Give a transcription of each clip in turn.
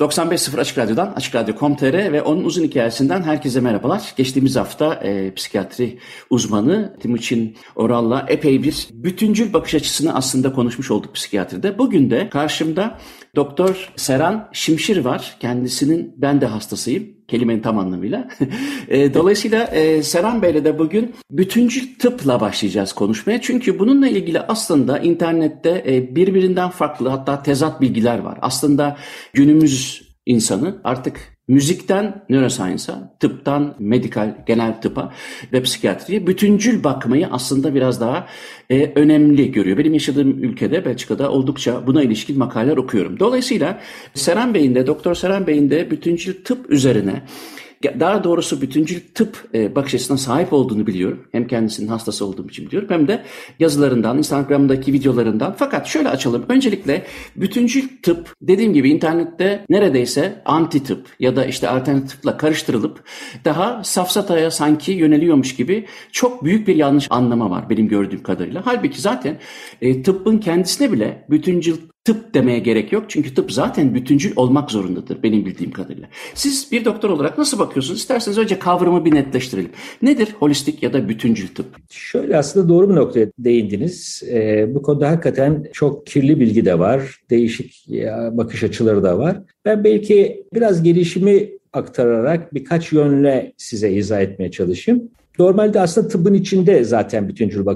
...95.0 Açık Radyo'dan, Açık Radyo.com.tr ve onun uzun hikayesinden herkese merhabalar. Geçtiğimiz hafta e, psikiyatri uzmanı Timuçin Oral'la epey bir bütüncül bakış açısını aslında konuşmuş olduk psikiyatride. Bugün de karşımda Doktor Seran Şimşir var. Kendisinin ben de hastasıyım kelimenin tam anlamıyla. E, dolayısıyla e, Seran Bey'le de bugün bütüncül tıpla başlayacağız konuşmaya. Çünkü bununla ilgili aslında internette e, birbirinden farklı hatta tezat bilgiler var. Aslında günümüz insanı artık müzikten neuroscience'a, tıptan medikal, genel tıpa ve psikiyatriye bütüncül bakmayı aslında biraz daha e, önemli görüyor. Benim yaşadığım ülkede Belçika'da oldukça buna ilişkin makaleler okuyorum. Dolayısıyla Seren Bey'in de, Doktor Seren Bey'in de bütüncül tıp üzerine daha doğrusu bütüncül tıp e, bakış açısına sahip olduğunu biliyorum. Hem kendisinin hastası olduğum için biliyorum hem de yazılarından, Instagram'daki videolarından. Fakat şöyle açalım. Öncelikle bütüncül tıp dediğim gibi internette neredeyse anti tıp ya da işte alternatif tıpla karıştırılıp daha safsataya sanki yöneliyormuş gibi çok büyük bir yanlış anlama var benim gördüğüm kadarıyla. Halbuki zaten e, tıbbın kendisine bile bütüncül tıp demeye gerek yok. Çünkü tıp zaten bütüncül olmak zorundadır benim bildiğim kadarıyla. Siz bir doktor olarak nasıl bakıyorsunuz? İsterseniz önce kavramı bir netleştirelim. Nedir holistik ya da bütüncül tıp? Şöyle aslında doğru bir noktaya değindiniz. Ee, bu konuda hakikaten çok kirli bilgi de var. Değişik bakış açıları da var. Ben belki biraz gelişimi aktararak birkaç yönle size izah etmeye çalışayım. Normalde aslında tıbbın içinde zaten bütüncül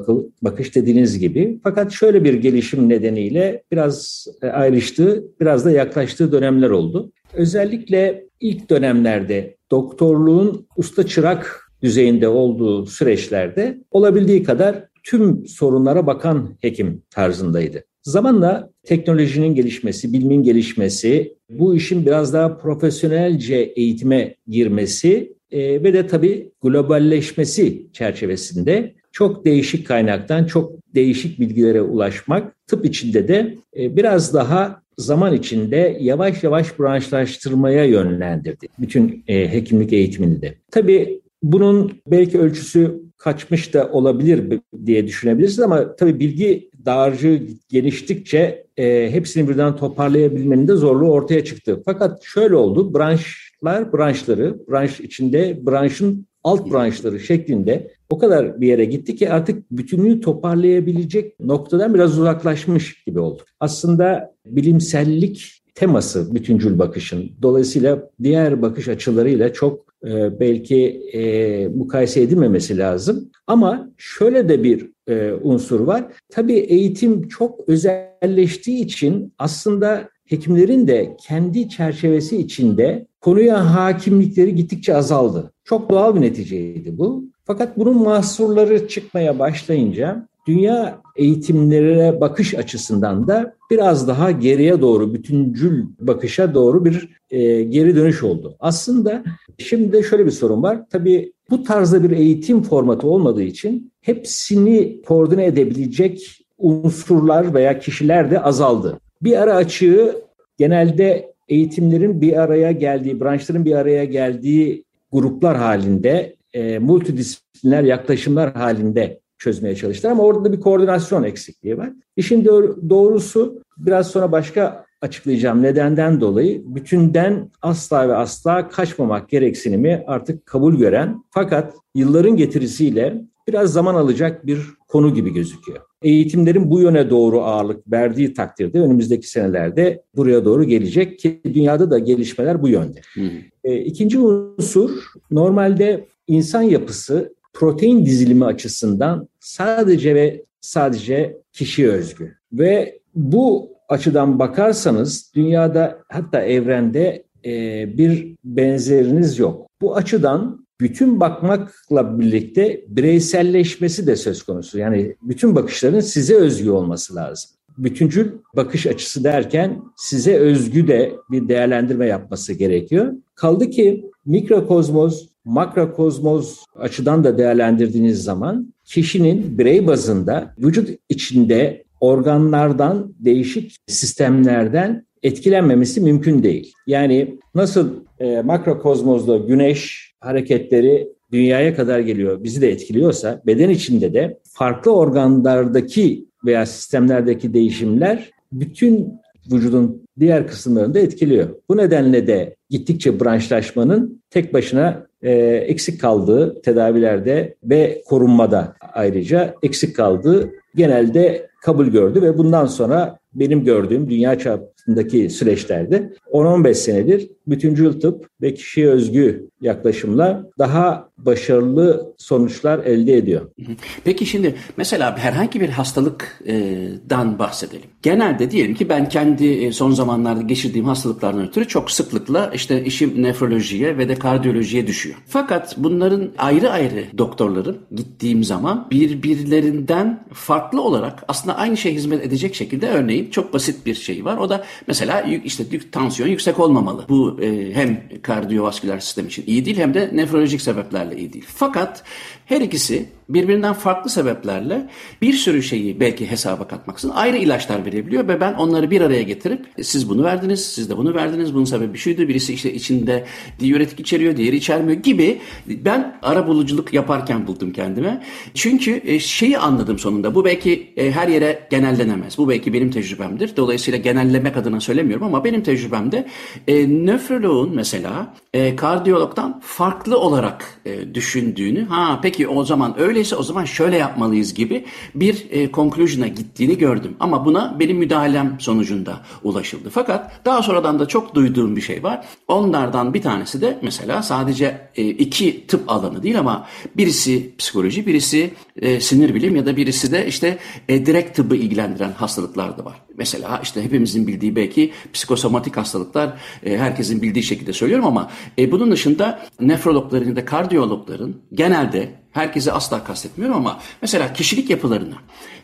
bakış dediğiniz gibi. Fakat şöyle bir gelişim nedeniyle biraz e, ayrıştığı, biraz da yaklaştığı dönemler oldu. Özellikle ilk dönemlerde doktorluğun usta çırak düzeyinde olduğu süreçlerde olabildiği kadar tüm sorunlara bakan hekim tarzındaydı. Zamanla teknolojinin gelişmesi, bilimin gelişmesi, bu işin biraz daha profesyonelce eğitime girmesi e, ve de tabii globalleşmesi çerçevesinde çok değişik kaynaktan çok değişik bilgilere ulaşmak tıp içinde de e, biraz daha zaman içinde yavaş yavaş branşlaştırmaya yönlendirdi bütün e, hekimlik eğitimini de. Tabii bunun belki ölçüsü kaçmış da olabilir diye düşünebilirsiniz ama tabii bilgi dağarcığı geliştikçe e, hepsini birden toparlayabilmenin de zorluğu ortaya çıktı. Fakat şöyle oldu, branşlar branşları, branş içinde branşın alt branşları şeklinde o kadar bir yere gitti ki artık bütünlüğü toparlayabilecek noktadan biraz uzaklaşmış gibi oldu. Aslında bilimsellik teması bütüncül bakışın. Dolayısıyla diğer bakış açılarıyla çok e, belki e, mukayese edilmemesi lazım. Ama şöyle de bir e, unsur var. Tabii eğitim çok özelleştiği için aslında hekimlerin de kendi çerçevesi içinde konuya hakimlikleri gittikçe azaldı. Çok doğal bir neticeydi bu. Fakat bunun mahsurları çıkmaya başlayınca dünya eğitimlere bakış açısından da biraz daha geriye doğru, bütüncül bakışa doğru bir e, geri dönüş oldu. Aslında şimdi de şöyle bir sorun var. Tabii bu tarzda bir eğitim formatı olmadığı için hepsini koordine edebilecek unsurlar veya kişiler de azaldı. Bir ara açığı genelde eğitimlerin bir araya geldiği, branşların bir araya geldiği gruplar halinde, e, multidisipliner yaklaşımlar halinde çözmeye çalıştılar ama orada da bir koordinasyon eksikliği var. İşin doğrusu biraz sonra başka açıklayacağım nedenden dolayı bütünden asla ve asla kaçmamak gereksinimi artık kabul gören fakat yılların getirisiyle biraz zaman alacak bir konu gibi gözüküyor. Eğitimlerin bu yöne doğru ağırlık verdiği takdirde önümüzdeki senelerde buraya doğru gelecek ki dünyada da gelişmeler bu yönde. Hmm. E, ikinci unsur normalde insan yapısı protein dizilimi açısından sadece ve sadece kişi özgü. Ve bu açıdan bakarsanız dünyada hatta evrende e, bir benzeriniz yok. Bu açıdan bütün bakmakla birlikte bireyselleşmesi de söz konusu. Yani bütün bakışların size özgü olması lazım. Bütüncül bakış açısı derken size özgü de bir değerlendirme yapması gerekiyor. Kaldı ki mikrokozmoz, makrokozmoz açıdan da değerlendirdiğiniz zaman kişinin birey bazında vücut içinde organlardan, değişik sistemlerden etkilenmemesi mümkün değil. Yani nasıl e, makrokozmozda güneş hareketleri dünyaya kadar geliyor, bizi de etkiliyorsa beden içinde de farklı organlardaki veya sistemlerdeki değişimler bütün vücudun diğer kısımlarını da etkiliyor. Bu nedenle de gittikçe branşlaşmanın tek başına e, eksik kaldığı tedavilerde ve korunmada ayrıca eksik kaldığı genelde kabul gördü ve bundan sonra benim gördüğüm dünya çapındaki süreçlerde 10-15 senedir bütüncül tıp ve kişiye özgü yaklaşımla daha başarılı sonuçlar elde ediyor. Peki şimdi mesela herhangi bir hastalıktan bahsedelim. Genelde diyelim ki ben kendi e, son zamanlarda geçirdiğim hastalıklardan ötürü çok sıklıkla işte işim nefrolojiye ve de kardiyolojiye düşüyor. Fakat bunların ayrı ayrı doktorların gittiğim zaman birbirlerinden farklı olarak aslında aynı şey hizmet edecek şekilde örneğin çok basit bir şey var. O da mesela işte tansiyon yüksek olmamalı. Bu e, hem kardiyovasküler sistem için iyi değil hem de nefrolojik sebeplerle iyi değil. Fakat her ikisi birbirinden farklı sebeplerle bir sürü şeyi belki hesaba katmaksızın ayrı ilaçlar verebiliyor ve ben onları bir araya getirip siz bunu verdiniz, siz de bunu verdiniz, bunun sebebi şuydu, birisi işte içinde diüretik içeriyor, diğeri içermiyor gibi ben ara buluculuk yaparken buldum kendime. Çünkü e, şeyi anladım sonunda, bu belki e, her yere genellenemez, bu belki benim tecrübemdir. Dolayısıyla genellemek adına söylemiyorum ama benim tecrübemde e, nöfroloğun mesela e, kardiyologdan farklı olarak e, düşündüğünü, ha peki o zaman öyle öyleyse o zaman şöyle yapmalıyız gibi bir e, conclusion'a gittiğini gördüm. Ama buna benim müdahalem sonucunda ulaşıldı. Fakat daha sonradan da çok duyduğum bir şey var. Onlardan bir tanesi de mesela sadece e, iki tıp alanı değil ama birisi psikoloji, birisi e, sinir bilim ya da birisi de işte e, direkt tıbbı ilgilendiren hastalıklar da var. Mesela işte hepimizin bildiği belki psikosomatik hastalıklar e, herkesin bildiği şekilde söylüyorum ama e, bunun dışında nefrologların ya da kardiyologların genelde herkese asla kastetmiyorum ama mesela kişilik yapılarını,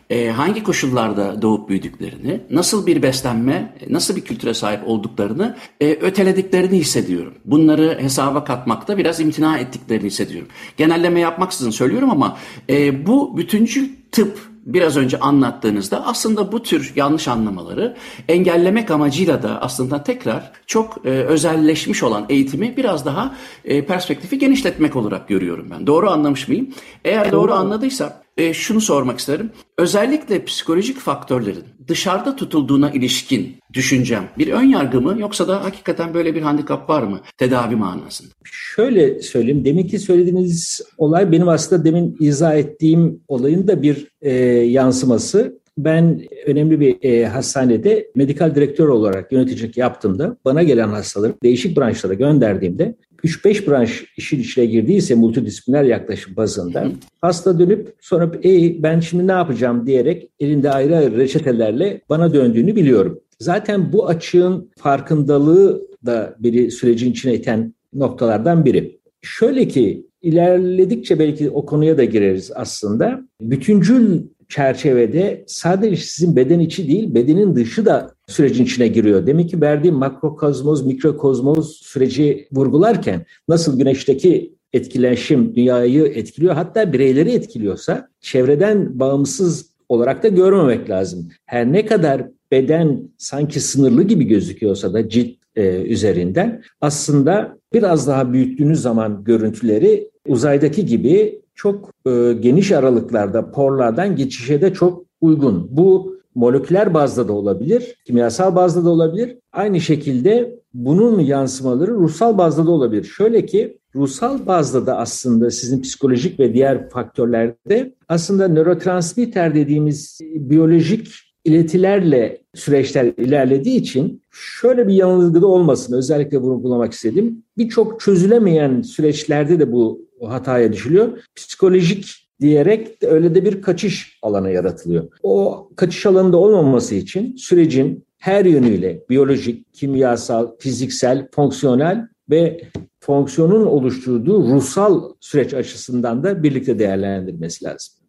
e, hangi koşullarda doğup büyüdüklerini, nasıl bir beslenme, nasıl bir kültüre sahip olduklarını e, ötelediklerini hissediyorum. Bunları hesaba katmakta biraz imtina ettiklerini hissediyorum. Genelleme yapmaksızın söylüyorum ama e, bu bütüncül tıp biraz önce anlattığınızda aslında bu tür yanlış anlamaları engellemek amacıyla da aslında tekrar çok e, özelleşmiş olan eğitimi biraz daha e, perspektifi genişletmek olarak görüyorum ben. Doğru anlamış mıyım? Eğer doğru anladıysam e, şunu sormak isterim. Özellikle psikolojik faktörlerin dışarıda tutulduğuna ilişkin düşüncem bir ön yargı mı yoksa da hakikaten böyle bir handikap var mı tedavi manasında? Şöyle söyleyeyim. Deminki söylediğiniz olay benim aslında demin izah ettiğim olayın da bir e, yansıması. Ben önemli bir e, hastanede medikal direktör olarak yöneticilik yaptığımda bana gelen hastaları değişik branşlara gönderdiğimde 3-5 branş işin içine girdiyse multidisipliner yaklaşım bazında hasta dönüp sonra e, ben şimdi ne yapacağım diyerek elinde ayrı ayrı reçetelerle bana döndüğünü biliyorum. Zaten bu açığın farkındalığı da biri sürecin içine iten noktalardan biri. Şöyle ki ilerledikçe belki o konuya da gireriz aslında. Bütüncül çerçevede sadece sizin beden içi değil bedenin dışı da sürecin içine giriyor. Demek ki verdiğim makrokozmoz, mikrokozmoz süreci vurgularken nasıl güneşteki etkileşim dünyayı etkiliyor hatta bireyleri etkiliyorsa çevreden bağımsız olarak da görmemek lazım. Her ne kadar beden sanki sınırlı gibi gözüküyorsa da cilt e, üzerinden aslında biraz daha büyüttüğünüz zaman görüntüleri uzaydaki gibi çok e, geniş aralıklarda porlardan geçişe de çok uygun. Bu moleküler bazda da olabilir, kimyasal bazda da olabilir. Aynı şekilde bunun yansımaları ruhsal bazda da olabilir. Şöyle ki ruhsal bazda da aslında sizin psikolojik ve diğer faktörlerde aslında nörotransmitter dediğimiz biyolojik iletilerle süreçler ilerlediği için şöyle bir yanılgı da olmasın özellikle vurgulamak istedim. Birçok çözülemeyen süreçlerde de bu hataya düşülüyor. Psikolojik diyerek öyle de bir kaçış alanı yaratılıyor. O kaçış alanında olmaması için sürecin her yönüyle biyolojik, kimyasal, fiziksel, fonksiyonel ve fonksiyonun oluşturduğu ruhsal süreç açısından da birlikte değerlendirmesi lazım.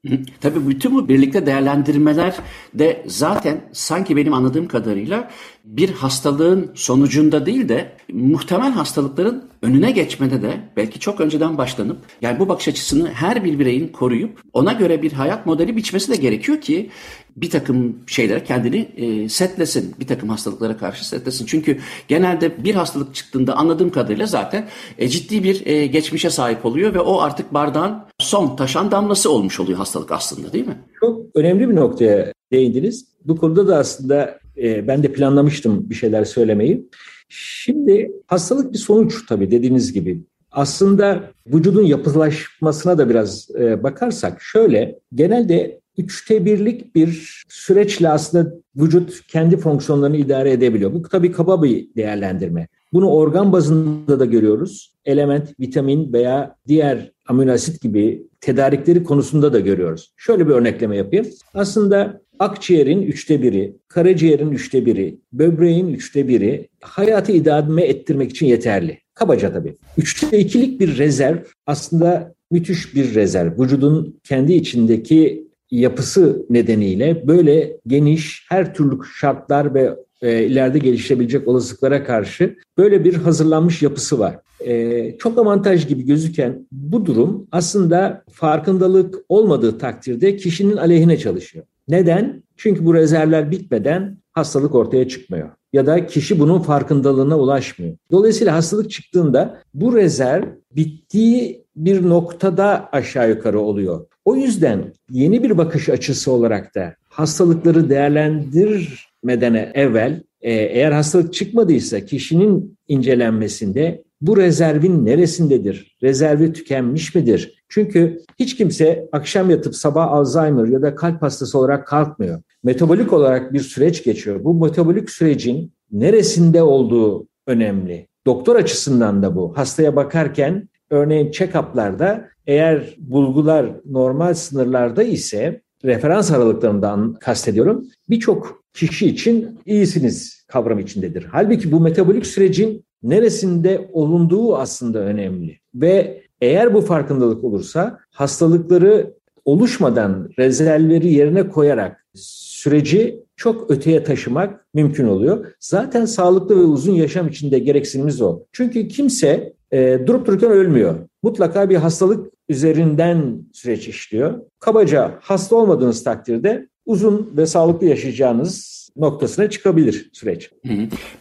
Tabii bütün bu birlikte değerlendirmeler de zaten sanki benim anladığım kadarıyla bir hastalığın sonucunda değil de muhtemel hastalıkların önüne geçmede de belki çok önceden başlanıp yani bu bakış açısını her bir bireyin koruyup ona göre bir hayat modeli biçmesi de gerekiyor ki bir takım şeylere kendini e, setlesin. Bir takım hastalıklara karşı setlesin. Çünkü genelde bir hastalık çıktığında anladığım kadarıyla zaten e, ciddi bir e, geçmişe sahip oluyor ve o artık bardağın son taşan damlası olmuş oluyor hastalık aslında değil mi? Çok önemli bir noktaya değindiniz. Bu konuda da aslında e, ben de planlamıştım bir şeyler söylemeyi. Şimdi hastalık bir sonuç tabii dediğiniz gibi. Aslında vücudun yapılaşmasına da biraz e, bakarsak şöyle genelde üçte birlik bir süreçle aslında vücut kendi fonksiyonlarını idare edebiliyor. Bu tabii kaba bir değerlendirme. Bunu organ bazında da görüyoruz. Element, vitamin veya diğer amino asit gibi tedarikleri konusunda da görüyoruz. Şöyle bir örnekleme yapayım. Aslında akciğerin üçte biri, karaciğerin üçte biri, böbreğin üçte biri hayatı idame ettirmek için yeterli. Kabaca tabii. Üçte ikilik bir rezerv aslında müthiş bir rezerv. Vücudun kendi içindeki yapısı nedeniyle böyle geniş her türlü şartlar ve e, ileride gelişebilecek olasılıklara karşı böyle bir hazırlanmış yapısı var. E, çok avantaj gibi gözüken bu durum aslında farkındalık olmadığı takdirde kişinin aleyhine çalışıyor. Neden? Çünkü bu rezervler bitmeden hastalık ortaya çıkmıyor. Ya da kişi bunun farkındalığına ulaşmıyor. Dolayısıyla hastalık çıktığında bu rezerv bittiği bir noktada aşağı yukarı oluyor. O yüzden yeni bir bakış açısı olarak da hastalıkları değerlendirmeden evvel e, eğer hastalık çıkmadıysa kişinin incelenmesinde bu rezervin neresindedir? Rezervi tükenmiş midir? Çünkü hiç kimse akşam yatıp sabah Alzheimer ya da kalp hastası olarak kalkmıyor. Metabolik olarak bir süreç geçiyor. Bu metabolik sürecin neresinde olduğu önemli. Doktor açısından da bu. Hastaya bakarken örneğin check-up'larda eğer bulgular normal sınırlarda ise referans aralıklarından kastediyorum. Birçok kişi için iyisiniz kavram içindedir. Halbuki bu metabolik sürecin neresinde olunduğu aslında önemli. Ve eğer bu farkındalık olursa hastalıkları oluşmadan rezervleri yerine koyarak süreci çok öteye taşımak mümkün oluyor. Zaten sağlıklı ve uzun yaşam içinde gereksinimiz o. Çünkü kimse e, durup dururken ölmüyor. Mutlaka bir hastalık üzerinden süreç işliyor. Kabaca hasta olmadığınız takdirde uzun ve sağlıklı yaşayacağınız noktasına çıkabilir süreç.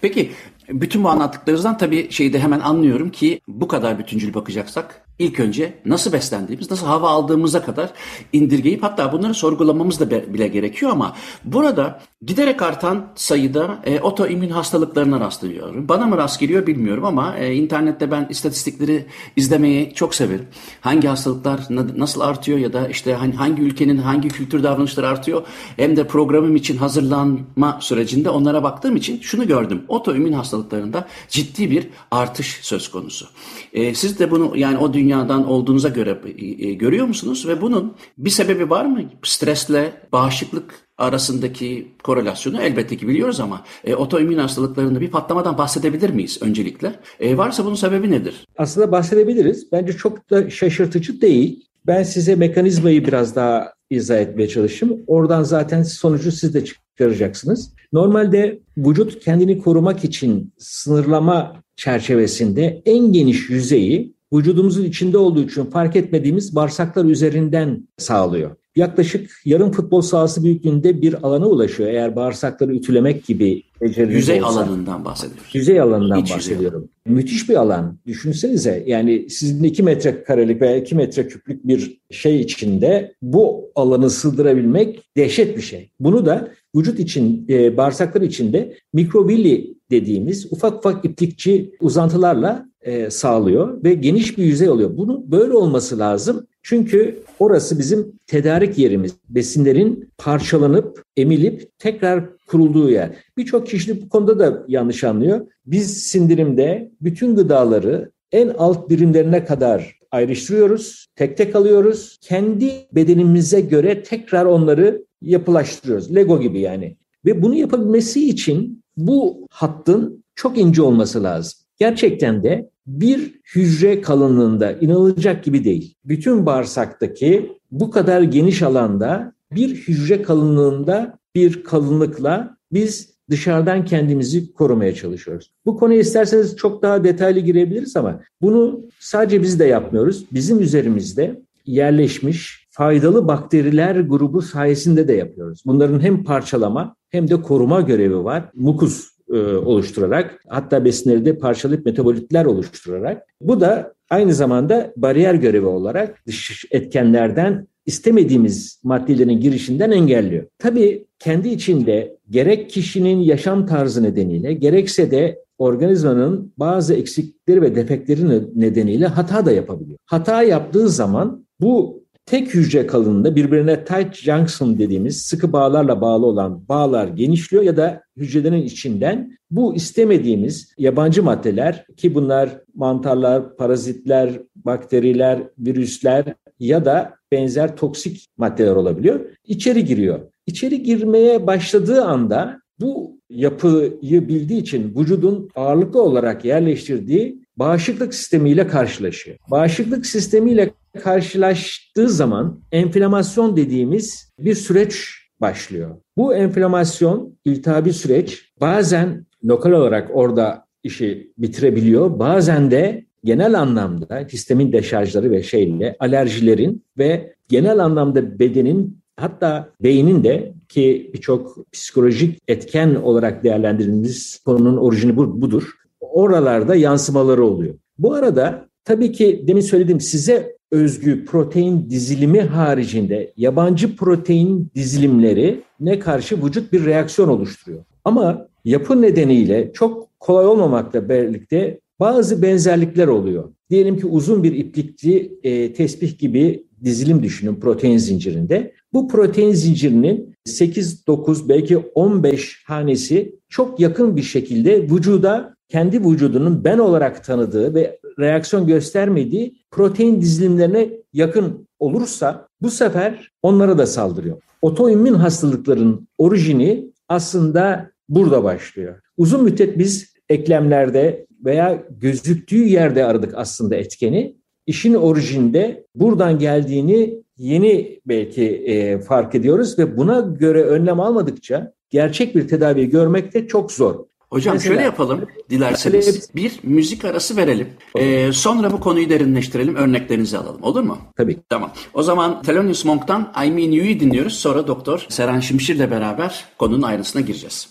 Peki bütün bu anlattıklarınızdan tabii şeyi de hemen anlıyorum ki bu kadar bütüncül bakacaksak ilk önce nasıl beslendiğimiz, nasıl hava aldığımıza kadar indirgeyip hatta bunları sorgulamamız da bile gerekiyor ama burada giderek artan sayıda e, otoimmün hastalıklarına rastlıyorum. Bana mı rast geliyor bilmiyorum ama e, internette ben istatistikleri izlemeyi çok severim. Hangi hastalıklar nasıl artıyor ya da işte hani hangi ülkenin hangi kültür davranışları artıyor hem de programım için hazırlanma sürecinde onlara baktığım için şunu gördüm. Otoimmün hastalıklarında ciddi bir artış söz konusu. E, siz de bunu yani o dünya dünyadan olduğunuza göre e, görüyor musunuz? Ve bunun bir sebebi var mı? Stresle bağışıklık arasındaki korelasyonu elbette ki biliyoruz ama e, otoimmün hastalıklarında bir patlamadan bahsedebilir miyiz öncelikle? E, varsa bunun sebebi nedir? Aslında bahsedebiliriz. Bence çok da şaşırtıcı değil. Ben size mekanizmayı biraz daha izah etmeye çalışayım. Oradan zaten sonucu siz de çıkaracaksınız. Normalde vücut kendini korumak için sınırlama çerçevesinde en geniş yüzeyi vücudumuzun içinde olduğu için fark etmediğimiz bağırsaklar üzerinden sağlıyor. Yaklaşık yarım futbol sahası büyüklüğünde bir alana ulaşıyor eğer bağırsakları ütülemek gibi beceriniz Yüzey olsa. alanından bahsediyoruz. Yüzey alanından İç bahsediyorum. Yüzey. Müthiş bir alan. Düşünsenize yani sizin 2 metre karelik veya 2 metre küplük bir şey içinde bu alanı sığdırabilmek dehşet bir şey. Bunu da vücut için, e, bağırsaklar içinde mikrovilli dediğimiz ufak ufak iplikçi uzantılarla e, sağlıyor ve geniş bir yüzey oluyor. Bunun böyle olması lazım. Çünkü orası bizim tedarik yerimiz. Besinlerin parçalanıp, emilip tekrar kurulduğu yer. Birçok kişi bu konuda da yanlış anlıyor. Biz sindirimde bütün gıdaları en alt birimlerine kadar ayrıştırıyoruz, tek tek alıyoruz. Kendi bedenimize göre tekrar onları yapılaştırıyoruz. Lego gibi yani. Ve bunu yapabilmesi için bu hattın çok ince olması lazım. Gerçekten de bir hücre kalınlığında inanılacak gibi değil. Bütün bağırsaktaki bu kadar geniş alanda bir hücre kalınlığında bir kalınlıkla biz dışarıdan kendimizi korumaya çalışıyoruz. Bu konuya isterseniz çok daha detaylı girebiliriz ama bunu sadece biz de yapmıyoruz. Bizim üzerimizde yerleşmiş faydalı bakteriler grubu sayesinde de yapıyoruz. Bunların hem parçalama hem de koruma görevi var. Mukus e, oluşturarak hatta besinleri de parçalayıp metabolitler oluşturarak. Bu da aynı zamanda bariyer görevi olarak dış etkenlerden istemediğimiz maddelerin girişinden engelliyor. Tabii kendi içinde gerek kişinin yaşam tarzı nedeniyle gerekse de organizmanın bazı eksiklikleri ve defekleri nedeniyle hata da yapabiliyor. Hata yaptığı zaman bu tek hücre kalınlığında birbirine tight junction dediğimiz sıkı bağlarla bağlı olan bağlar genişliyor ya da hücrelerin içinden bu istemediğimiz yabancı maddeler ki bunlar mantarlar, parazitler, bakteriler, virüsler ya da benzer toksik maddeler olabiliyor. İçeri giriyor. İçeri girmeye başladığı anda bu yapıyı bildiği için vücudun ağırlıklı olarak yerleştirdiği bağışıklık sistemiyle karşılaşıyor. Bağışıklık sistemiyle karşılaştığı zaman enflamasyon dediğimiz bir süreç başlıyor. Bu enflamasyon, iltihabi süreç bazen lokal olarak orada işi bitirebiliyor. Bazen de genel anlamda histamin deşarjları ve şeyle alerjilerin ve genel anlamda bedenin hatta beynin de ki birçok psikolojik etken olarak değerlendirdiğimiz konunun orijini budur. Oralarda yansımaları oluyor. Bu arada tabii ki demin söylediğim size özgü protein dizilimi haricinde yabancı protein dizilimleri ne karşı vücut bir reaksiyon oluşturuyor. Ama yapı nedeniyle çok kolay olmamakla birlikte bazı benzerlikler oluyor. Diyelim ki uzun bir iplikli e, tesbih gibi dizilim düşünün protein zincirinde. Bu protein zincirinin 8, 9 belki 15 hanesi çok yakın bir şekilde vücuda kendi vücudunun ben olarak tanıdığı ve reaksiyon göstermediği protein dizilimlerine yakın olursa bu sefer onlara da saldırıyor. Otoimmün hastalıkların orijini aslında burada başlıyor. Uzun müddet biz eklemlerde veya gözüktüğü yerde aradık aslında etkeni. İşin orijinde buradan geldiğini yeni belki e, fark ediyoruz ve buna göre önlem almadıkça gerçek bir tedavi görmek de çok zor. Hocam Mesela, şöyle yapalım dilerseniz. Bir müzik arası verelim. Ee, sonra bu konuyu derinleştirelim. Örneklerinizi alalım. Olur mu? Tabii. Tamam. O zaman Thelonious Monk'tan I Mean You'yu dinliyoruz. Sonra Doktor Seren Şimşir'le beraber konunun ayrıntısına gireceğiz.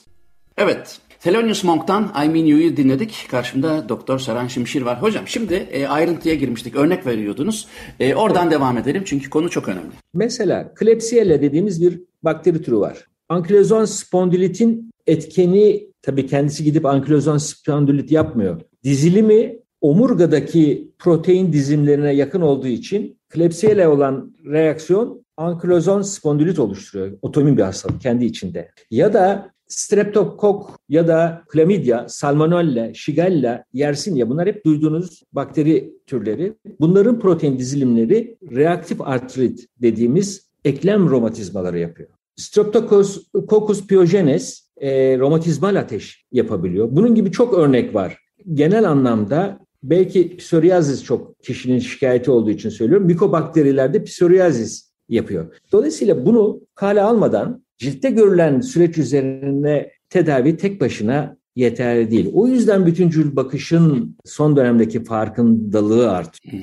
Evet. Thelonious Monk'tan I Mean You'yu dinledik. Karşımda Doktor Seren Şimşir var. Hocam şimdi e, ayrıntıya girmiştik. Örnek veriyordunuz. E, oradan evet. devam edelim çünkü konu çok önemli. Mesela Klebsiella dediğimiz bir bakteri türü var. Ankilozon spondilitin etkeni tabii kendisi gidip ankilozon spondilit yapmıyor. Dizilimi omurgadaki protein dizilimlerine yakın olduğu için Klebsiella olan reaksiyon ankilozon spondilit oluşturuyor. Otoimmün bir hastalık kendi içinde. Ya da streptokok ya da chlamydia, salmonella, shigella, yersinia bunlar hep duyduğunuz bakteri türleri. Bunların protein dizilimleri reaktif artrit dediğimiz eklem romatizmaları yapıyor. Streptococcus pyogenes e, romatizmal ateş yapabiliyor. Bunun gibi çok örnek var. Genel anlamda belki psoriasis çok kişinin şikayeti olduğu için söylüyorum. Mikobakterilerde psoriasis yapıyor. Dolayısıyla bunu kale almadan ciltte görülen süreç üzerine tedavi tek başına yeterli değil. O yüzden bütüncül bakışın son dönemdeki farkındalığı artıyor.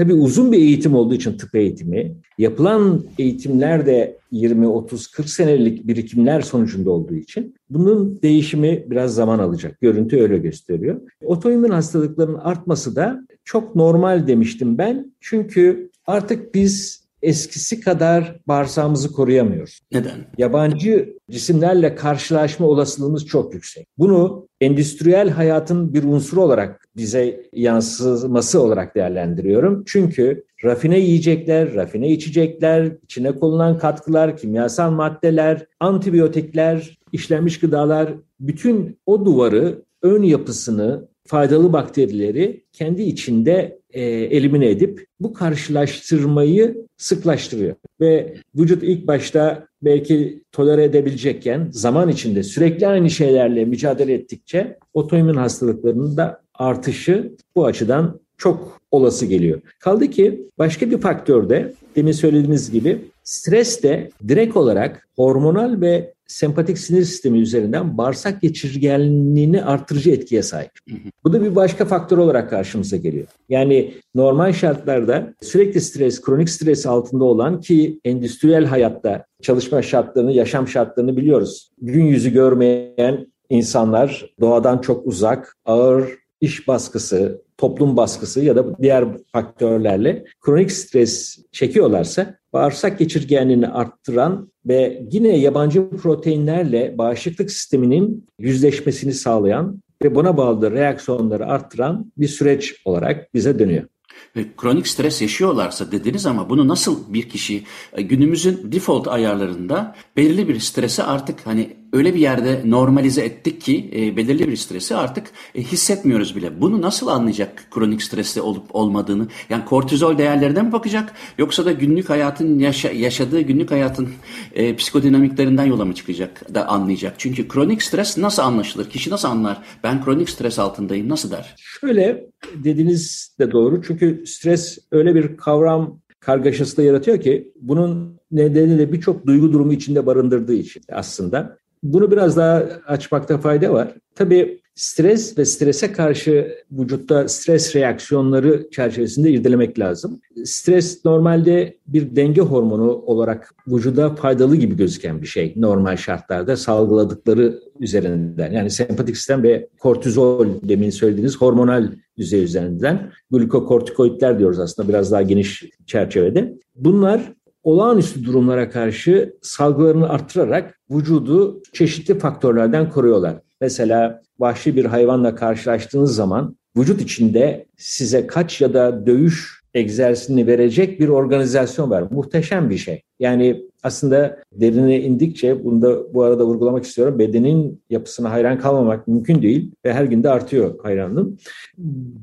Tabii uzun bir eğitim olduğu için tıp eğitimi, yapılan eğitimler de 20, 30, 40 senelik birikimler sonucunda olduğu için bunun değişimi biraz zaman alacak. Görüntü öyle gösteriyor. Otoimmün hastalıkların artması da çok normal demiştim ben. Çünkü artık biz eskisi kadar bağırsağımızı koruyamıyoruz. Neden? Yabancı cisimlerle karşılaşma olasılığımız çok yüksek. Bunu endüstriyel hayatın bir unsuru olarak bize yansıması olarak değerlendiriyorum. Çünkü rafine yiyecekler, rafine içecekler, içine konulan katkılar, kimyasal maddeler, antibiyotikler, işlenmiş gıdalar bütün o duvarı, ön yapısını, faydalı bakterileri kendi içinde e, elimine edip bu karşılaştırmayı sıklaştırıyor. Ve vücut ilk başta belki tolere edebilecekken zaman içinde sürekli aynı şeylerle mücadele ettikçe otoimmün hastalıklarını da artışı bu açıdan çok olası geliyor. Kaldı ki başka bir faktör de demin söylediğiniz gibi stres de direkt olarak hormonal ve sempatik sinir sistemi üzerinden bağırsak geçirgenliğini artırıcı etkiye sahip. Bu da bir başka faktör olarak karşımıza geliyor. Yani normal şartlarda sürekli stres, kronik stres altında olan ki endüstriyel hayatta çalışma şartlarını, yaşam şartlarını biliyoruz. Gün yüzü görmeyen insanlar doğadan çok uzak, ağır iş baskısı, toplum baskısı ya da diğer faktörlerle kronik stres çekiyorlarsa bağırsak geçirgenliğini arttıran ve yine yabancı proteinlerle bağışıklık sisteminin yüzleşmesini sağlayan ve buna bağlı reaksiyonları arttıran bir süreç olarak bize dönüyor. Kronik stres yaşıyorlarsa dediniz ama bunu nasıl bir kişi e, günümüzün default ayarlarında belirli bir stresi artık hani öyle bir yerde normalize ettik ki e, belirli bir stresi artık e, hissetmiyoruz bile. Bunu nasıl anlayacak kronik stresli olup olmadığını? Yani kortizol değerlerine mi bakacak yoksa da günlük hayatın yaşa, yaşadığı günlük hayatın e, psikodinamiklerinden yola mı çıkacak da anlayacak? Çünkü kronik stres nasıl anlaşılır? Kişi nasıl anlar? Ben kronik stres altındayım nasıl der? Şöyle dediğiniz de doğru. Çünkü stres öyle bir kavram kargaşası da yaratıyor ki bunun nedeni de birçok duygu durumu içinde barındırdığı için aslında. Bunu biraz daha açmakta fayda var. Tabii stres ve strese karşı vücutta stres reaksiyonları çerçevesinde irdelemek lazım. Stres normalde bir denge hormonu olarak vücuda faydalı gibi gözüken bir şey normal şartlarda salgıladıkları üzerinden. Yani sempatik sistem ve kortizol demin söylediğiniz hormonal düzey üzerinden glukokortikoidler diyoruz aslında biraz daha geniş çerçevede. Bunlar olağanüstü durumlara karşı salgılarını arttırarak vücudu çeşitli faktörlerden koruyorlar. Mesela vahşi bir hayvanla karşılaştığınız zaman vücut içinde size kaç ya da dövüş egzersizini verecek bir organizasyon var. Muhteşem bir şey. Yani aslında derine indikçe bunu da bu arada vurgulamak istiyorum. Bedenin yapısına hayran kalmamak mümkün değil ve her gün de artıyor hayranlığım.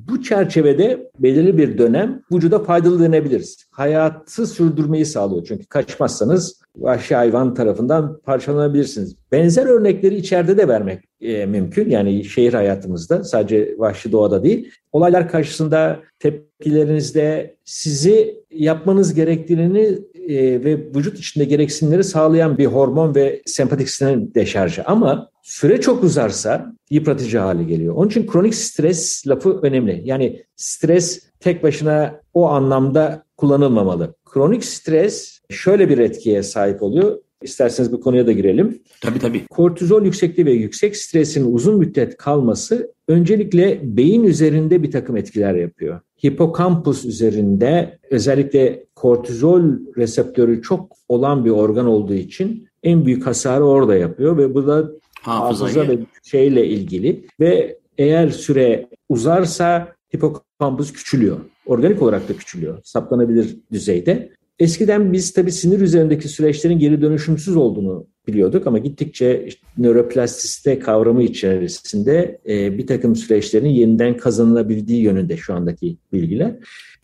Bu çerçevede belirli bir dönem vücuda faydalı denebiliriz. Hayatı sürdürmeyi sağlıyor. Çünkü kaçmazsanız vahşi hayvan tarafından parçalanabilirsiniz. Benzer örnekleri içeride de vermek e, mümkün. Yani şehir hayatımızda sadece vahşi doğada değil. Olaylar karşısında tepkilerinizde sizi yapmanız gerektiğini e, ve vücut içinde gereksinimleri sağlayan bir hormon ve sempatik sistem deşarjı. Ama süre çok uzarsa yıpratıcı hale geliyor. Onun için kronik stres lafı önemli. Yani stres tek başına o anlamda kullanılmamalı. Kronik stres şöyle bir etkiye sahip oluyor. İsterseniz bu konuya da girelim. Tabii tabii. Kortizol yüksekliği ve yüksek stresin uzun müddet kalması öncelikle beyin üzerinde bir takım etkiler yapıyor. Hipokampus üzerinde özellikle kortizol reseptörü çok olan bir organ olduğu için en büyük hasarı orada yapıyor ve bu da hafıza ve şeyle ilgili ve eğer süre uzarsa hipokampus küçülüyor. Organik olarak da küçülüyor. Saplanabilir düzeyde. Eskiden biz tabii sinir üzerindeki süreçlerin geri dönüşümsüz olduğunu biliyorduk ama gittikçe işte nöroplastisite kavramı içerisinde e, bir takım süreçlerin yeniden kazanılabildiği yönünde şu andaki bilgiler.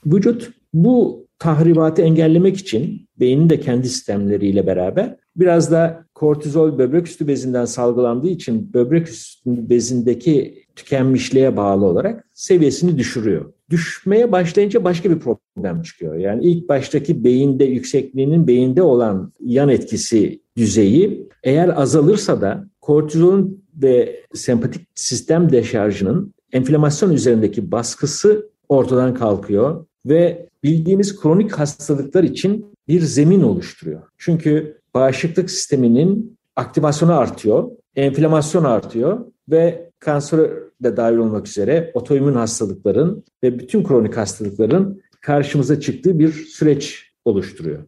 Vücut bu tahribatı engellemek için beynin de kendi sistemleriyle beraber biraz da kortizol böbrek üstü bezinden salgılandığı için böbrek üstü bezindeki tükenmişliğe bağlı olarak seviyesini düşürüyor. Düşmeye başlayınca başka bir problem çıkıyor. Yani ilk baştaki beyinde yüksekliğinin beyinde olan yan etkisi düzeyi eğer azalırsa da kortizolun ve sempatik sistem deşarjının enflamasyon üzerindeki baskısı ortadan kalkıyor ve bildiğimiz kronik hastalıklar için bir zemin oluşturuyor. Çünkü bağışıklık sisteminin aktivasyonu artıyor, enflamasyon artıyor ve kanser de dahil olmak üzere otoimmün hastalıkların ve bütün kronik hastalıkların karşımıza çıktığı bir süreç oluşturuyor.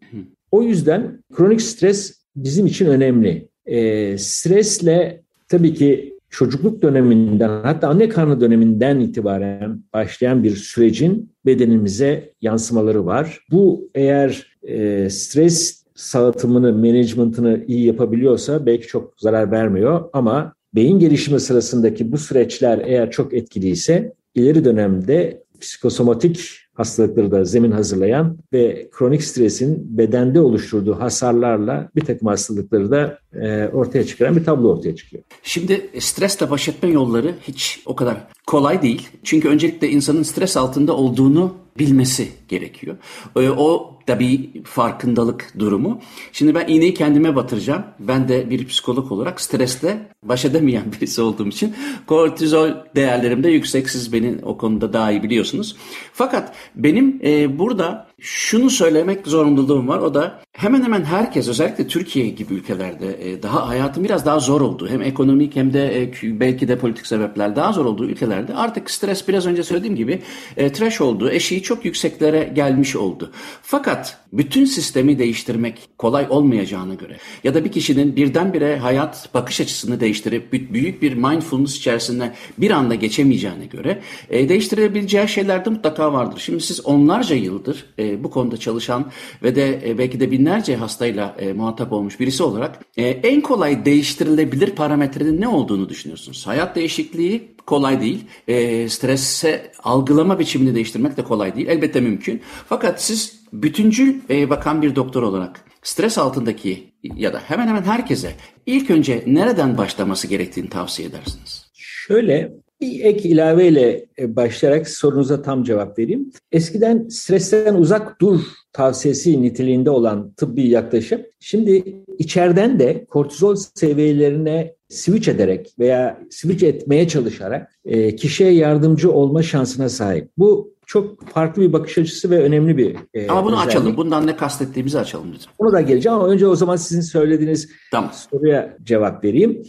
O yüzden kronik stres bizim için önemli. E, stresle tabii ki çocukluk döneminden hatta anne karnı döneminden itibaren başlayan bir sürecin bedenimize yansımaları var. Bu eğer e, stres sağıtımını, management'ını iyi yapabiliyorsa belki çok zarar vermiyor ama beyin gelişimi sırasındaki bu süreçler eğer çok etkiliyse ileri dönemde psikosomatik hastalıkları da zemin hazırlayan ve kronik stresin bedende oluşturduğu hasarlarla bir takım hastalıkları da e, ortaya çıkaran bir tablo ortaya çıkıyor. Şimdi stresle baş etme yolları hiç o kadar kolay değil. Çünkü öncelikle insanın stres altında olduğunu bilmesi gerekiyor. E, o da bir farkındalık durumu. Şimdi ben iğneyi kendime batıracağım. Ben de bir psikolog olarak stresle baş edemeyen birisi olduğum için kortizol değerlerim de yüksek. Siz beni o konuda daha iyi biliyorsunuz. Fakat benim e, burada şunu söylemek zorunluluğum var. O da hemen hemen herkes özellikle Türkiye gibi ülkelerde e, daha hayatın biraz daha zor olduğu hem ekonomik hem de e, belki de politik sebepler daha zor olduğu ülkelerde artık stres biraz önce söylediğim gibi e, trash oldu. Eşiği çok yükseklere gelmiş oldu. Fakat bütün sistemi değiştirmek kolay olmayacağına göre ya da bir kişinin birdenbire hayat bakış açısını değiştirip büyük bir mindfulness içerisinde bir anda geçemeyeceğine göre değiştirebileceği şeyler de mutlaka vardır. Şimdi siz onlarca yıldır bu konuda çalışan ve de e, belki de binlerce hastayla e, muhatap olmuş birisi olarak e, en kolay değiştirilebilir parametrenin ne olduğunu düşünüyorsunuz? Hayat değişikliği kolay değil. E, strese algılama biçimini değiştirmek de kolay değil. Elbette mümkün. Fakat siz bütüncül e, bakan bir doktor olarak stres altındaki ya da hemen hemen herkese ilk önce nereden başlaması gerektiğini tavsiye edersiniz? Şöyle bir ek ilaveyle e, başlayarak sorunuza tam cevap vereyim. Eskiden stresten uzak dur tavsiyesi niteliğinde olan tıbbi yaklaşım şimdi içeriden de kortizol seviyelerine switch ederek veya switch etmeye çalışarak e, kişiye yardımcı olma şansına sahip. Bu çok farklı bir bakış açısı ve önemli bir e, Ama bunu özellik. açalım. Bundan ne kastettiğimizi açalım lütfen. Onu da geleceğim ama önce o zaman sizin söylediğiniz tamam. soruya cevap vereyim.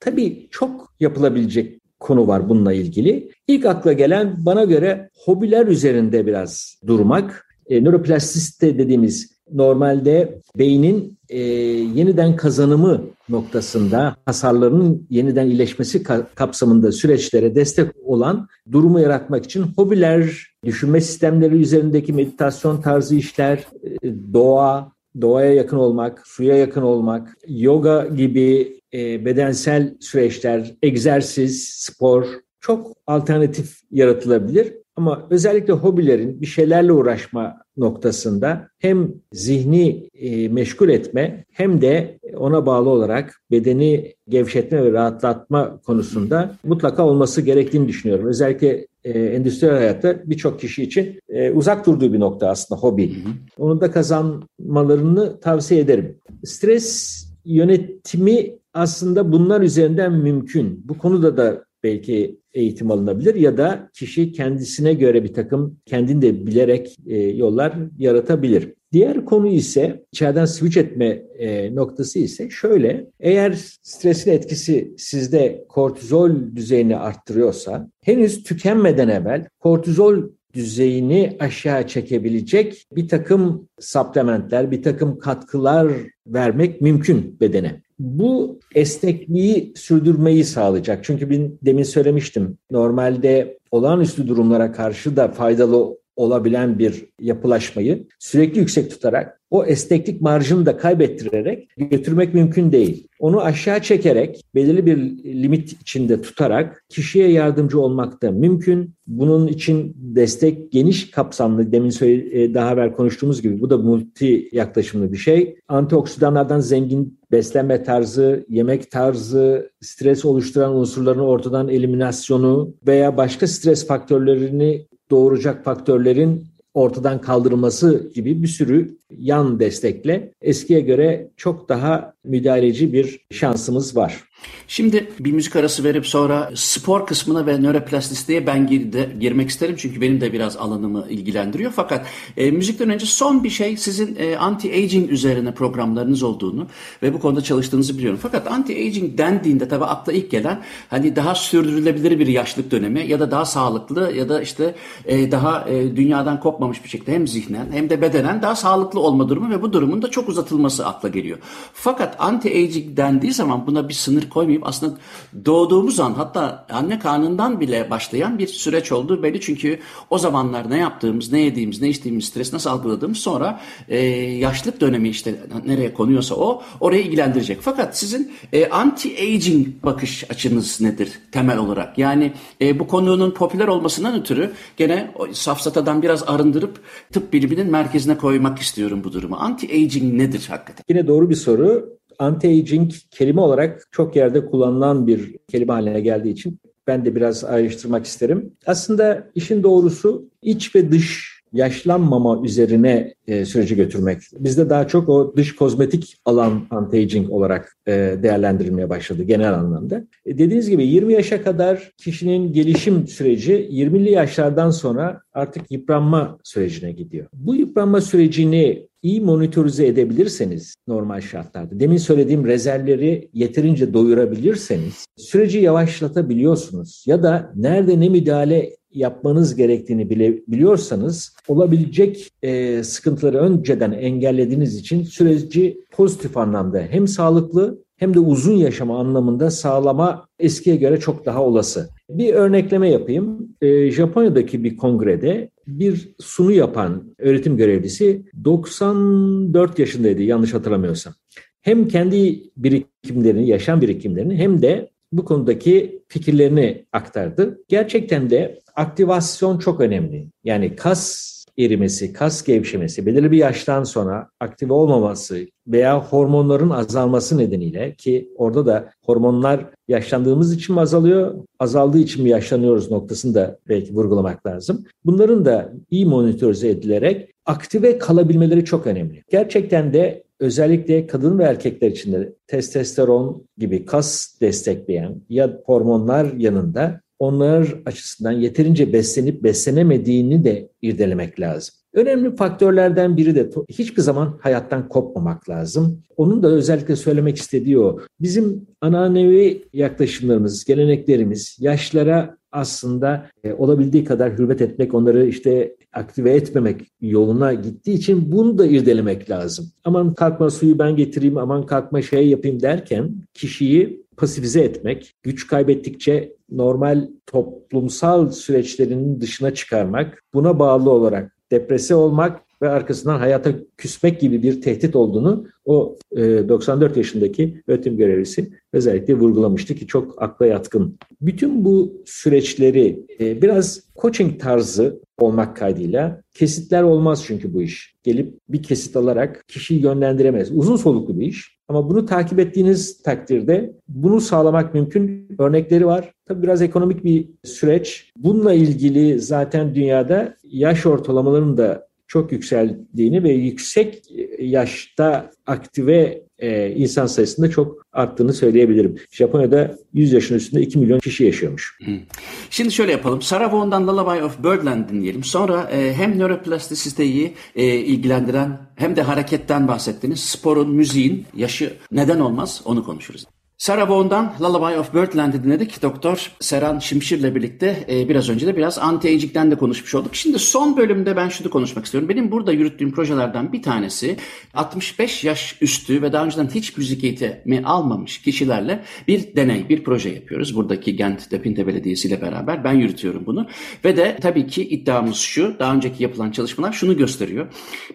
Tabii çok yapılabilecek konu var bununla ilgili. İlk akla gelen bana göre hobiler üzerinde biraz durmak. E, nöroplastisite dediğimiz normalde beynin e, yeniden kazanımı noktasında hasarların yeniden iyileşmesi kapsamında süreçlere destek olan durumu yaratmak için hobiler, düşünme sistemleri üzerindeki meditasyon tarzı işler, e, doğa, doğaya yakın olmak, suya yakın olmak, yoga gibi e, bedensel süreçler, egzersiz, spor çok alternatif yaratılabilir. Ama özellikle hobilerin bir şeylerle uğraşma noktasında hem zihni e, meşgul etme hem de ona bağlı olarak bedeni gevşetme ve rahatlatma konusunda mutlaka olması gerektiğini düşünüyorum. Özellikle e, endüstriyel hayatta birçok kişi için e, uzak durduğu bir nokta aslında hobi. Hı hı. Onu da kazanmalarını tavsiye ederim. Stres yönetimi aslında bunlar üzerinden mümkün. Bu konuda da belki eğitim alınabilir ya da kişi kendisine göre bir takım kendinde bilerek e, yollar yaratabilir. Diğer konu ise içeriden switch etme e, noktası ise şöyle. Eğer stresin etkisi sizde kortizol düzeyini arttırıyorsa henüz tükenmeden evvel kortizol düzeyini aşağı çekebilecek bir takım supplementler, bir takım katkılar vermek mümkün bedene. Bu esnekliği sürdürmeyi sağlayacak. Çünkü ben demin söylemiştim. Normalde olağanüstü durumlara karşı da faydalı olabilen bir yapılaşmayı sürekli yüksek tutarak o esneklik marjını da kaybettirerek götürmek mümkün değil. Onu aşağı çekerek belirli bir limit içinde tutarak kişiye yardımcı olmak da mümkün. Bunun için destek geniş kapsamlı demin söyle, e, daha evvel konuştuğumuz gibi bu da multi yaklaşımlı bir şey. Antioksidanlardan zengin beslenme tarzı, yemek tarzı, stres oluşturan unsurların ortadan eliminasyonu veya başka stres faktörlerini doğuracak faktörlerin ortadan kaldırılması gibi bir sürü yan destekle eskiye göre çok daha müdahaleci bir şansımız var. Şimdi bir müzik arası verip sonra spor kısmına ve nöroplastisiteye ben gir de, girmek isterim. Çünkü benim de biraz alanımı ilgilendiriyor. Fakat e, müzikten önce son bir şey sizin e, anti-aging üzerine programlarınız olduğunu ve bu konuda çalıştığınızı biliyorum. Fakat anti-aging dendiğinde tabii akla ilk gelen hani daha sürdürülebilir bir yaşlık dönemi ya da daha sağlıklı ya da işte e, daha e, dünyadan kopmamış bir şekilde hem zihnen hem de bedenen daha sağlıklı olma durumu ve bu durumun da çok uzatılması akla geliyor. Fakat anti-aging dendiği zaman buna bir sınır koymayıp aslında doğduğumuz an hatta anne karnından bile başlayan bir süreç oldu belli çünkü o zamanlar ne yaptığımız, ne yediğimiz, ne içtiğimiz, stres nasıl algıladığımız sonra e, yaşlılık dönemi işte nereye konuyorsa o oraya ilgilendirecek. Fakat sizin e, anti-aging bakış açınız nedir temel olarak? Yani e, bu konunun popüler olmasından ötürü gene safsatadan biraz arındırıp tıp biliminin merkezine koymak istiyorum bu durumu. Anti-aging nedir hakikaten? Yine doğru bir soru. Anti-aging kelime olarak çok yerde kullanılan bir kelime haline geldiği için ben de biraz ayrıştırmak isterim. Aslında işin doğrusu iç ve dış yaşlanmama üzerine e, süreci götürmek. Bizde daha çok o dış kozmetik alan anti-aging olarak e, değerlendirilmeye başladı genel anlamda. E, dediğiniz gibi 20 yaşa kadar kişinin gelişim süreci 20'li yaşlardan sonra artık yıpranma sürecine gidiyor. Bu yıpranma sürecini iyi monitörize edebilirseniz normal şartlarda, demin söylediğim rezervleri yeterince doyurabilirseniz süreci yavaşlatabiliyorsunuz ya da nerede ne müdahale yapmanız gerektiğini bile biliyorsanız olabilecek e, sıkıntıları önceden engellediğiniz için süreci pozitif anlamda hem sağlıklı hem de uzun yaşama anlamında sağlama eskiye göre çok daha olası. Bir örnekleme yapayım. E, Japonya'daki bir kongrede bir sunu yapan öğretim görevlisi 94 yaşındaydı yanlış hatırlamıyorsam. Hem kendi birikimlerini, yaşam birikimlerini hem de bu konudaki fikirlerini aktardı. Gerçekten de aktivasyon çok önemli. Yani kas erimesi, kas gevşemesi, belirli bir yaştan sonra aktive olmaması veya hormonların azalması nedeniyle ki orada da hormonlar yaşlandığımız için mi azalıyor, azaldığı için mi yaşlanıyoruz noktasını da belki vurgulamak lazım. Bunların da iyi monitörize edilerek aktive kalabilmeleri çok önemli. Gerçekten de özellikle kadın ve erkekler için de testosteron gibi kas destekleyen ya hormonlar yanında onlar açısından yeterince beslenip beslenemediğini de irdelemek lazım. Önemli faktörlerden biri de hiçbir zaman hayattan kopmamak lazım. Onun da özellikle söylemek istediği o. Bizim ananevi yaklaşımlarımız, geleneklerimiz yaşlara aslında e, olabildiği kadar hürmet etmek, onları işte aktive etmemek yoluna gittiği için bunu da irdelemek lazım. Aman kalkma suyu ben getireyim, aman kalkma şey yapayım derken kişiyi pasifize etmek, güç kaybettikçe normal toplumsal süreçlerinin dışına çıkarmak, buna bağlı olarak depresi olmak ve arkasından hayata küsmek gibi bir tehdit olduğunu o e, 94 yaşındaki öğretim görevlisi özellikle vurgulamıştı ki çok akla yatkın. Bütün bu süreçleri e, biraz coaching tarzı olmak kaydıyla kesitler olmaz çünkü bu iş. Gelip bir kesit alarak kişiyi yönlendiremez. Uzun soluklu bir iş. Ama bunu takip ettiğiniz takdirde bunu sağlamak mümkün. Örnekleri var. Tabii biraz ekonomik bir süreç. Bununla ilgili zaten dünyada yaş ortalamalarının da çok yükseldiğini ve yüksek yaşta aktive e, insan sayısında çok arttığını söyleyebilirim. Japonya'da 100 yaşın üstünde 2 milyon kişi yaşıyormuş. Şimdi şöyle yapalım. Sarah Vaughan'dan Lullaby of Birdland dinleyelim. Sonra e, hem nöroplastisiteyi e, ilgilendiren hem de hareketten bahsettiniz. Sporun, müziğin yaşı neden olmaz onu konuşuruz. Sarah Vaughan'dan Lullaby of Birdland'i dinledik. Doktor Seran Şimşir'le birlikte e, biraz önce de biraz anti-aging'den de konuşmuş olduk. Şimdi son bölümde ben şunu konuşmak istiyorum. Benim burada yürüttüğüm projelerden bir tanesi 65 yaş üstü ve daha önceden hiç müzik eğitimi almamış kişilerle bir deney, bir proje yapıyoruz. Buradaki Gent Depinte Belediyesi ile beraber ben yürütüyorum bunu. Ve de tabii ki iddiamız şu, daha önceki yapılan çalışmalar şunu gösteriyor.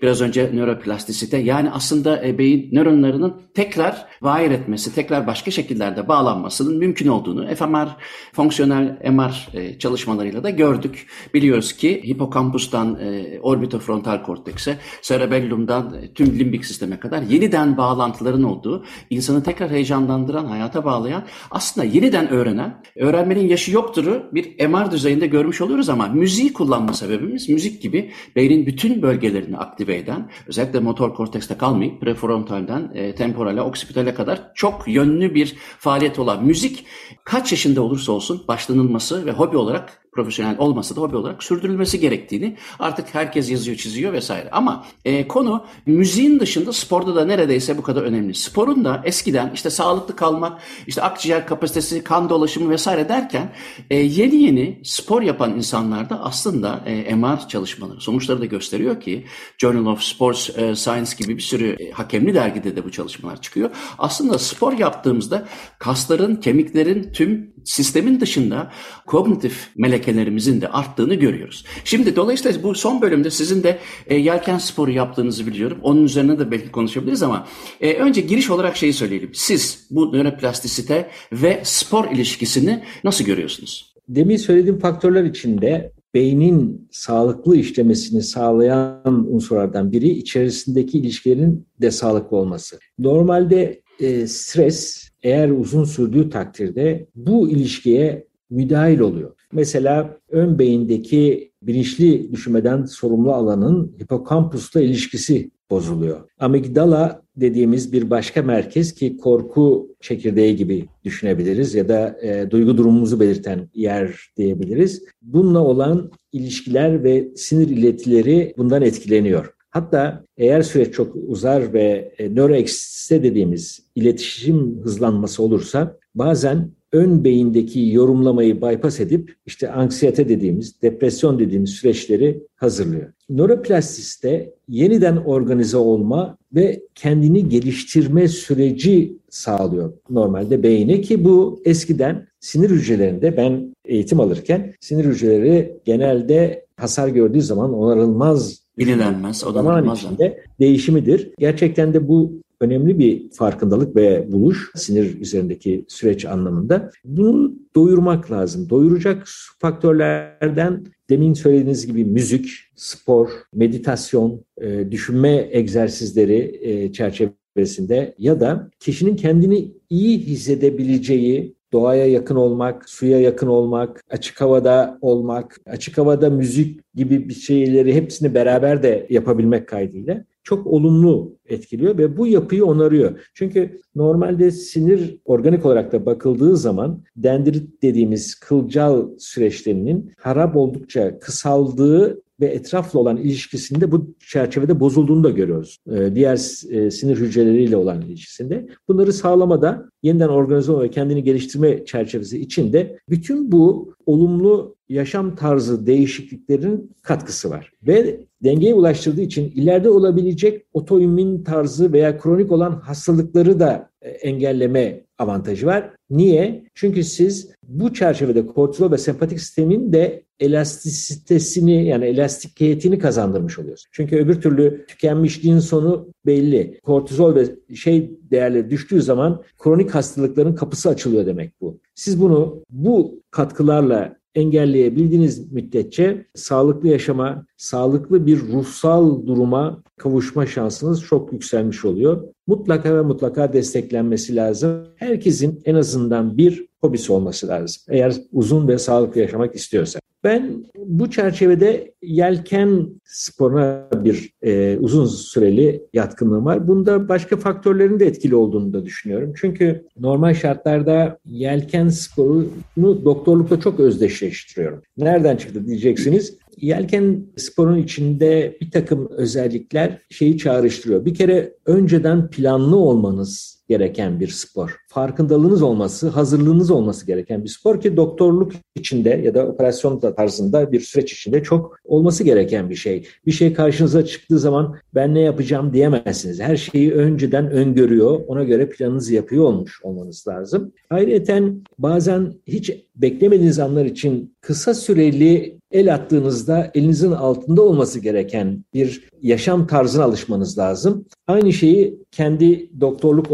Biraz önce nöroplastisite yani aslında e, beyin nöronlarının tekrar vair etmesi, tekrar başka şekillerde bağlanmasının mümkün olduğunu fMR, fonksiyonel MR e, çalışmalarıyla da gördük. Biliyoruz ki hipokampustan e, orbitofrontal kortekse, cerebellumdan e, tüm limbik sisteme kadar yeniden bağlantıların olduğu, insanı tekrar heyecanlandıran, hayata bağlayan, aslında yeniden öğrenen, öğrenmenin yaşı yokturu bir MR düzeyinde görmüş oluyoruz ama müziği kullanma sebebimiz müzik gibi beynin bütün bölgelerini aktive eden, özellikle motor kortekste kalmayıp prefrontalden e, temporale, oksipitale kadar çok yönlü bir faaliyet olan müzik kaç yaşında olursa olsun başlanılması ve hobi olarak profesyonel olmasa da hobi olarak sürdürülmesi gerektiğini artık herkes yazıyor, çiziyor vesaire. Ama e, konu müziğin dışında sporda da neredeyse bu kadar önemli. Sporun da eskiden işte sağlıklı kalmak, işte akciğer kapasitesi, kan dolaşımı vesaire derken e, yeni yeni spor yapan insanlarda aslında e, MR çalışmaları sonuçları da gösteriyor ki Journal of Sports e, Science gibi bir sürü e, hakemli dergide de bu çalışmalar çıkıyor. Aslında spor yaptığımızda kasların, kemiklerin tüm sistemin dışında kognitif melekelerimizin de arttığını görüyoruz. Şimdi dolayısıyla bu son bölümde sizin de e, yelken sporu yaptığınızı biliyorum. Onun üzerine de belki konuşabiliriz ama e, önce giriş olarak şeyi söyleyelim. Siz bu nöroplastisite ve spor ilişkisini nasıl görüyorsunuz? Demin söylediğim faktörler içinde beynin sağlıklı işlemesini sağlayan unsurlardan biri içerisindeki ilişkilerin de sağlıklı olması. Normalde e, stres eğer uzun sürdüğü takdirde bu ilişkiye müdahil oluyor. Mesela ön beyindeki bilinçli düşünmeden sorumlu alanın hipokampusla ilişkisi bozuluyor. Amigdala dediğimiz bir başka merkez ki korku çekirdeği gibi düşünebiliriz ya da e, duygu durumumuzu belirten yer diyebiliriz. Bununla olan ilişkiler ve sinir iletileri bundan etkileniyor. Hatta eğer süreç çok uzar ve e, nöroeksiste dediğimiz iletişim hızlanması olursa bazen ön beyindeki yorumlamayı bypass edip işte anksiyete dediğimiz, depresyon dediğimiz süreçleri hazırlıyor. Nöroplastiste yeniden organize olma ve kendini geliştirme süreci sağlıyor normalde beyine ki bu eskiden sinir hücrelerinde ben eğitim alırken sinir hücreleri genelde hasar gördüğü zaman onarılmaz Bilinenmez, zaman içinde değişimidir. Gerçekten de bu önemli bir farkındalık ve buluş sinir üzerindeki süreç anlamında. Bunu doyurmak lazım. Doyuracak faktörlerden demin söylediğiniz gibi müzik, spor, meditasyon, e, düşünme egzersizleri e, çerçevesinde ya da kişinin kendini iyi hissedebileceği doğaya yakın olmak, suya yakın olmak, açık havada olmak, açık havada müzik gibi bir şeyleri hepsini beraber de yapabilmek kaydıyla çok olumlu etkiliyor ve bu yapıyı onarıyor. Çünkü normalde sinir organik olarak da bakıldığı zaman dendrit dediğimiz kılcal süreçlerinin harap oldukça kısaldığı ve etrafla olan ilişkisinde bu çerçevede bozulduğunu da görüyoruz. Ee, diğer e, sinir hücreleriyle olan ilişkisinde. Bunları sağlamada yeniden organize ve kendini geliştirme çerçevesi içinde bütün bu olumlu yaşam tarzı değişikliklerin katkısı var. Ve dengeye ulaştırdığı için ileride olabilecek otoimmün tarzı veya kronik olan hastalıkları da e, engelleme avantajı var. Niye? Çünkü siz bu çerçevede kortizol ve sempatik sistemin de elastisitesini yani elastikiyetini kazandırmış oluyorsunuz. Çünkü öbür türlü tükenmişliğin sonu belli. Kortizol ve şey değerleri düştüğü zaman kronik hastalıkların kapısı açılıyor demek bu. Siz bunu bu katkılarla engelleyebildiğiniz müddetçe sağlıklı yaşama, sağlıklı bir ruhsal duruma kavuşma şansınız çok yükselmiş oluyor. Mutlaka ve mutlaka desteklenmesi lazım. Herkesin en azından bir hobisi olması lazım. Eğer uzun ve sağlıklı yaşamak istiyorsa. Ben bu çerçevede yelken sporuna bir e, uzun süreli yatkınlığım var. Bunda başka faktörlerin de etkili olduğunu da düşünüyorum. Çünkü normal şartlarda yelken sporunu doktorlukla çok özdeşleştiriyorum. Nereden çıktı diyeceksiniz. Yelken sporun içinde bir takım özellikler şeyi çağrıştırıyor. Bir kere önceden planlı olmanız gereken bir spor. Farkındalığınız olması, hazırlığınız olması gereken bir spor ki doktorluk içinde ya da operasyon tarzında bir süreç içinde çok olması gereken bir şey. Bir şey karşınıza çıktığı zaman ben ne yapacağım diyemezsiniz. Her şeyi önceden öngörüyor, ona göre planınızı yapıyor olmuş olmanız lazım. Ayrıca bazen hiç beklemediğiniz anlar için kısa süreli el attığınızda elinizin altında olması gereken bir yaşam tarzına alışmanız lazım. Aynı şeyi kendi doktorluk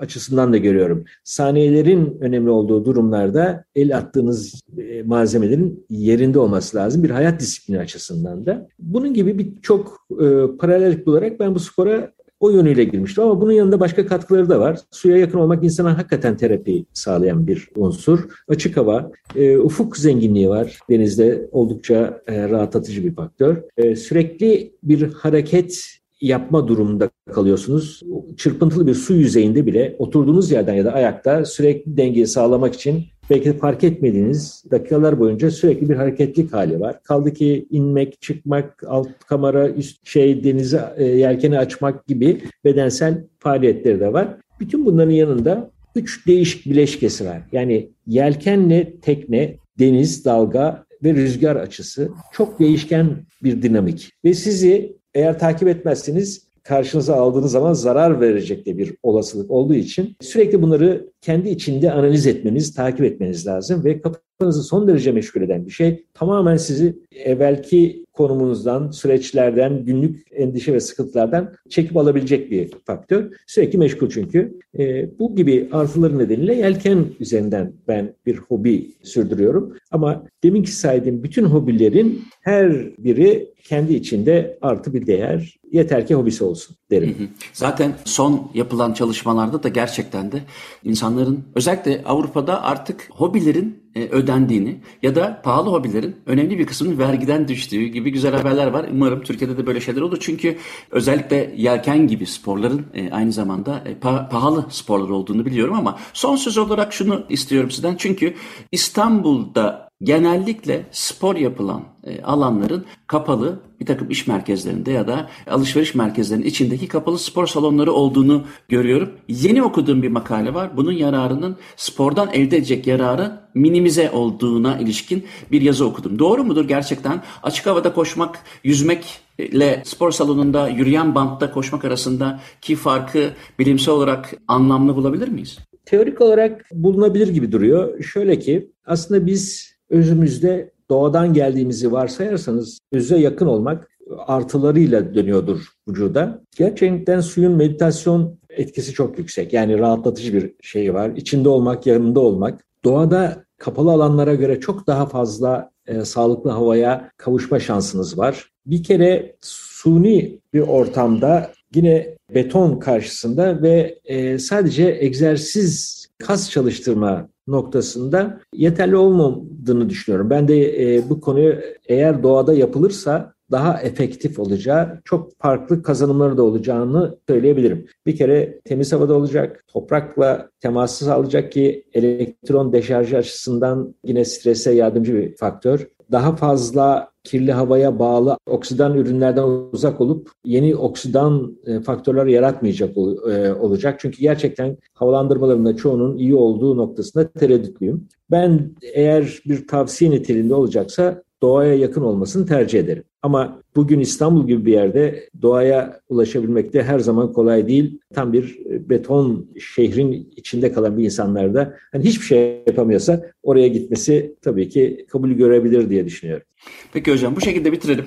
açısından da görüyorum. Saniyelerin önemli olduğu durumlarda el attığınız e, malzemelerin yerinde olması lazım. Bir hayat disiplini açısından da. Bunun gibi birçok e, paralellik olarak ben bu spora o yönüyle girmiştim ama bunun yanında başka katkıları da var. Suya yakın olmak insana hakikaten terapi sağlayan bir unsur. Açık hava, e, ufuk zenginliği var. Denizde oldukça e, rahatlatıcı bir faktör. E, sürekli bir hareket yapma durumunda kalıyorsunuz. Çırpıntılı bir su yüzeyinde bile oturduğunuz yerden ya da ayakta sürekli dengeyi sağlamak için belki de fark etmediğiniz dakikalar boyunca sürekli bir hareketlik hali var. Kaldı ki inmek, çıkmak, alt kamera, üst şey denize yelkeni açmak gibi bedensel faaliyetleri de var. Bütün bunların yanında üç değişik bileşkesi var. Yani yelkenle tekne, deniz, dalga ve rüzgar açısı çok değişken bir dinamik. Ve sizi eğer takip etmezseniz karşınıza aldığınız zaman zarar verecek de bir olasılık olduğu için sürekli bunları kendi içinde analiz etmeniz, takip etmeniz lazım ve kafanızı son derece meşgul eden bir şey. Tamamen sizi evvelki konumunuzdan, süreçlerden, günlük endişe ve sıkıntılardan çekip alabilecek bir faktör. Sürekli meşgul çünkü. E, bu gibi artıları nedeniyle yelken üzerinden ben bir hobi sürdürüyorum. Ama deminki saydığım bütün hobilerin her biri kendi içinde artı bir değer. Yeter ki hobisi olsun derim. Zaten son yapılan çalışmalarda da gerçekten de insanların özellikle Avrupa'da artık hobilerin ödendiğini ya da pahalı hobilerin önemli bir kısmının vergiden düştüğü gibi güzel haberler var. Umarım Türkiye'de de böyle şeyler olur. Çünkü özellikle yelken gibi sporların e, aynı zamanda e, pahalı sporlar olduğunu biliyorum ama son söz olarak şunu istiyorum sizden. Çünkü İstanbul'da genellikle spor yapılan e, alanların kapalı bir takım iş merkezlerinde ya da alışveriş merkezlerinin içindeki kapalı spor salonları olduğunu görüyorum. Yeni okuduğum bir makale var. Bunun yararının spordan elde edecek yararı minimize olduğuna ilişkin bir yazı okudum. Doğru mudur gerçekten? Açık havada koşmak, yüzmekle spor salonunda yürüyen bantta koşmak arasındaki farkı bilimsel olarak anlamlı bulabilir miyiz? Teorik olarak bulunabilir gibi duruyor. Şöyle ki aslında biz özümüzde doğadan geldiğimizi varsayarsanız öze yakın olmak artılarıyla dönüyordur vücuda. Gerçekten suyun meditasyon etkisi çok yüksek. Yani rahatlatıcı bir şey var. İçinde olmak, yanında olmak. Doğada kapalı alanlara göre çok daha fazla e, sağlıklı havaya kavuşma şansınız var. Bir kere suni bir ortamda yine beton karşısında ve e, sadece egzersiz kas çalıştırma noktasında yeterli olmadığını düşünüyorum. Ben de e, bu konuyu eğer doğada yapılırsa daha efektif olacağı, çok farklı kazanımları da olacağını söyleyebilirim. Bir kere temiz havada olacak, toprakla teması sağlayacak ki elektron deşarjı açısından yine strese yardımcı bir faktör. Daha fazla kirli havaya bağlı oksidan ürünlerden uzak olup yeni oksidan e, faktörler yaratmayacak e, olacak. Çünkü gerçekten havalandırmalarında çoğunun iyi olduğu noktasında tereddütlüyüm. Ben eğer bir tavsiye niteliğinde olacaksa doğaya yakın olmasını tercih ederim. Ama bugün İstanbul gibi bir yerde doğaya ulaşabilmekte her zaman kolay değil. Tam bir e, beton şehrin içinde kalan bir insanlarda hani hiçbir şey yapamıyorsa oraya gitmesi tabii ki kabul görebilir diye düşünüyorum. Peki hocam bu şekilde bitirelim.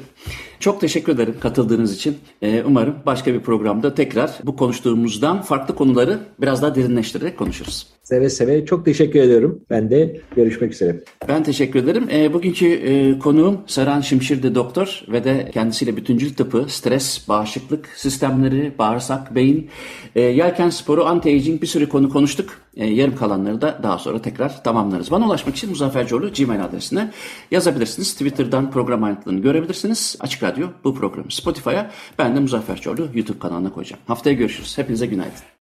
Çok teşekkür ederim katıldığınız için. Ee, umarım başka bir programda tekrar bu konuştuğumuzdan farklı konuları biraz daha derinleştirerek konuşuruz. Seve seve. Çok teşekkür ediyorum. Ben de görüşmek üzere. Ben teşekkür ederim. E, bugünkü e, konuğum Saran Şimşir'de doktor ve de kendisiyle bütüncül tıpı, stres, bağışıklık sistemleri, bağırsak, beyin, e, yelken sporu, anti-aging bir sürü konu konuştuk. E, yarım kalanları da daha sonra tekrar tamamlarız. Bana ulaşmak için Muzaffer Coğlu Gmail adresine yazabilirsiniz. Twitter'dan program ayrıntılarını görebilirsiniz. Açık Radyo bu programı Spotify'a ben de Muzaffer Coğlu YouTube kanalına koyacağım. Haftaya görüşürüz. Hepinize günaydın.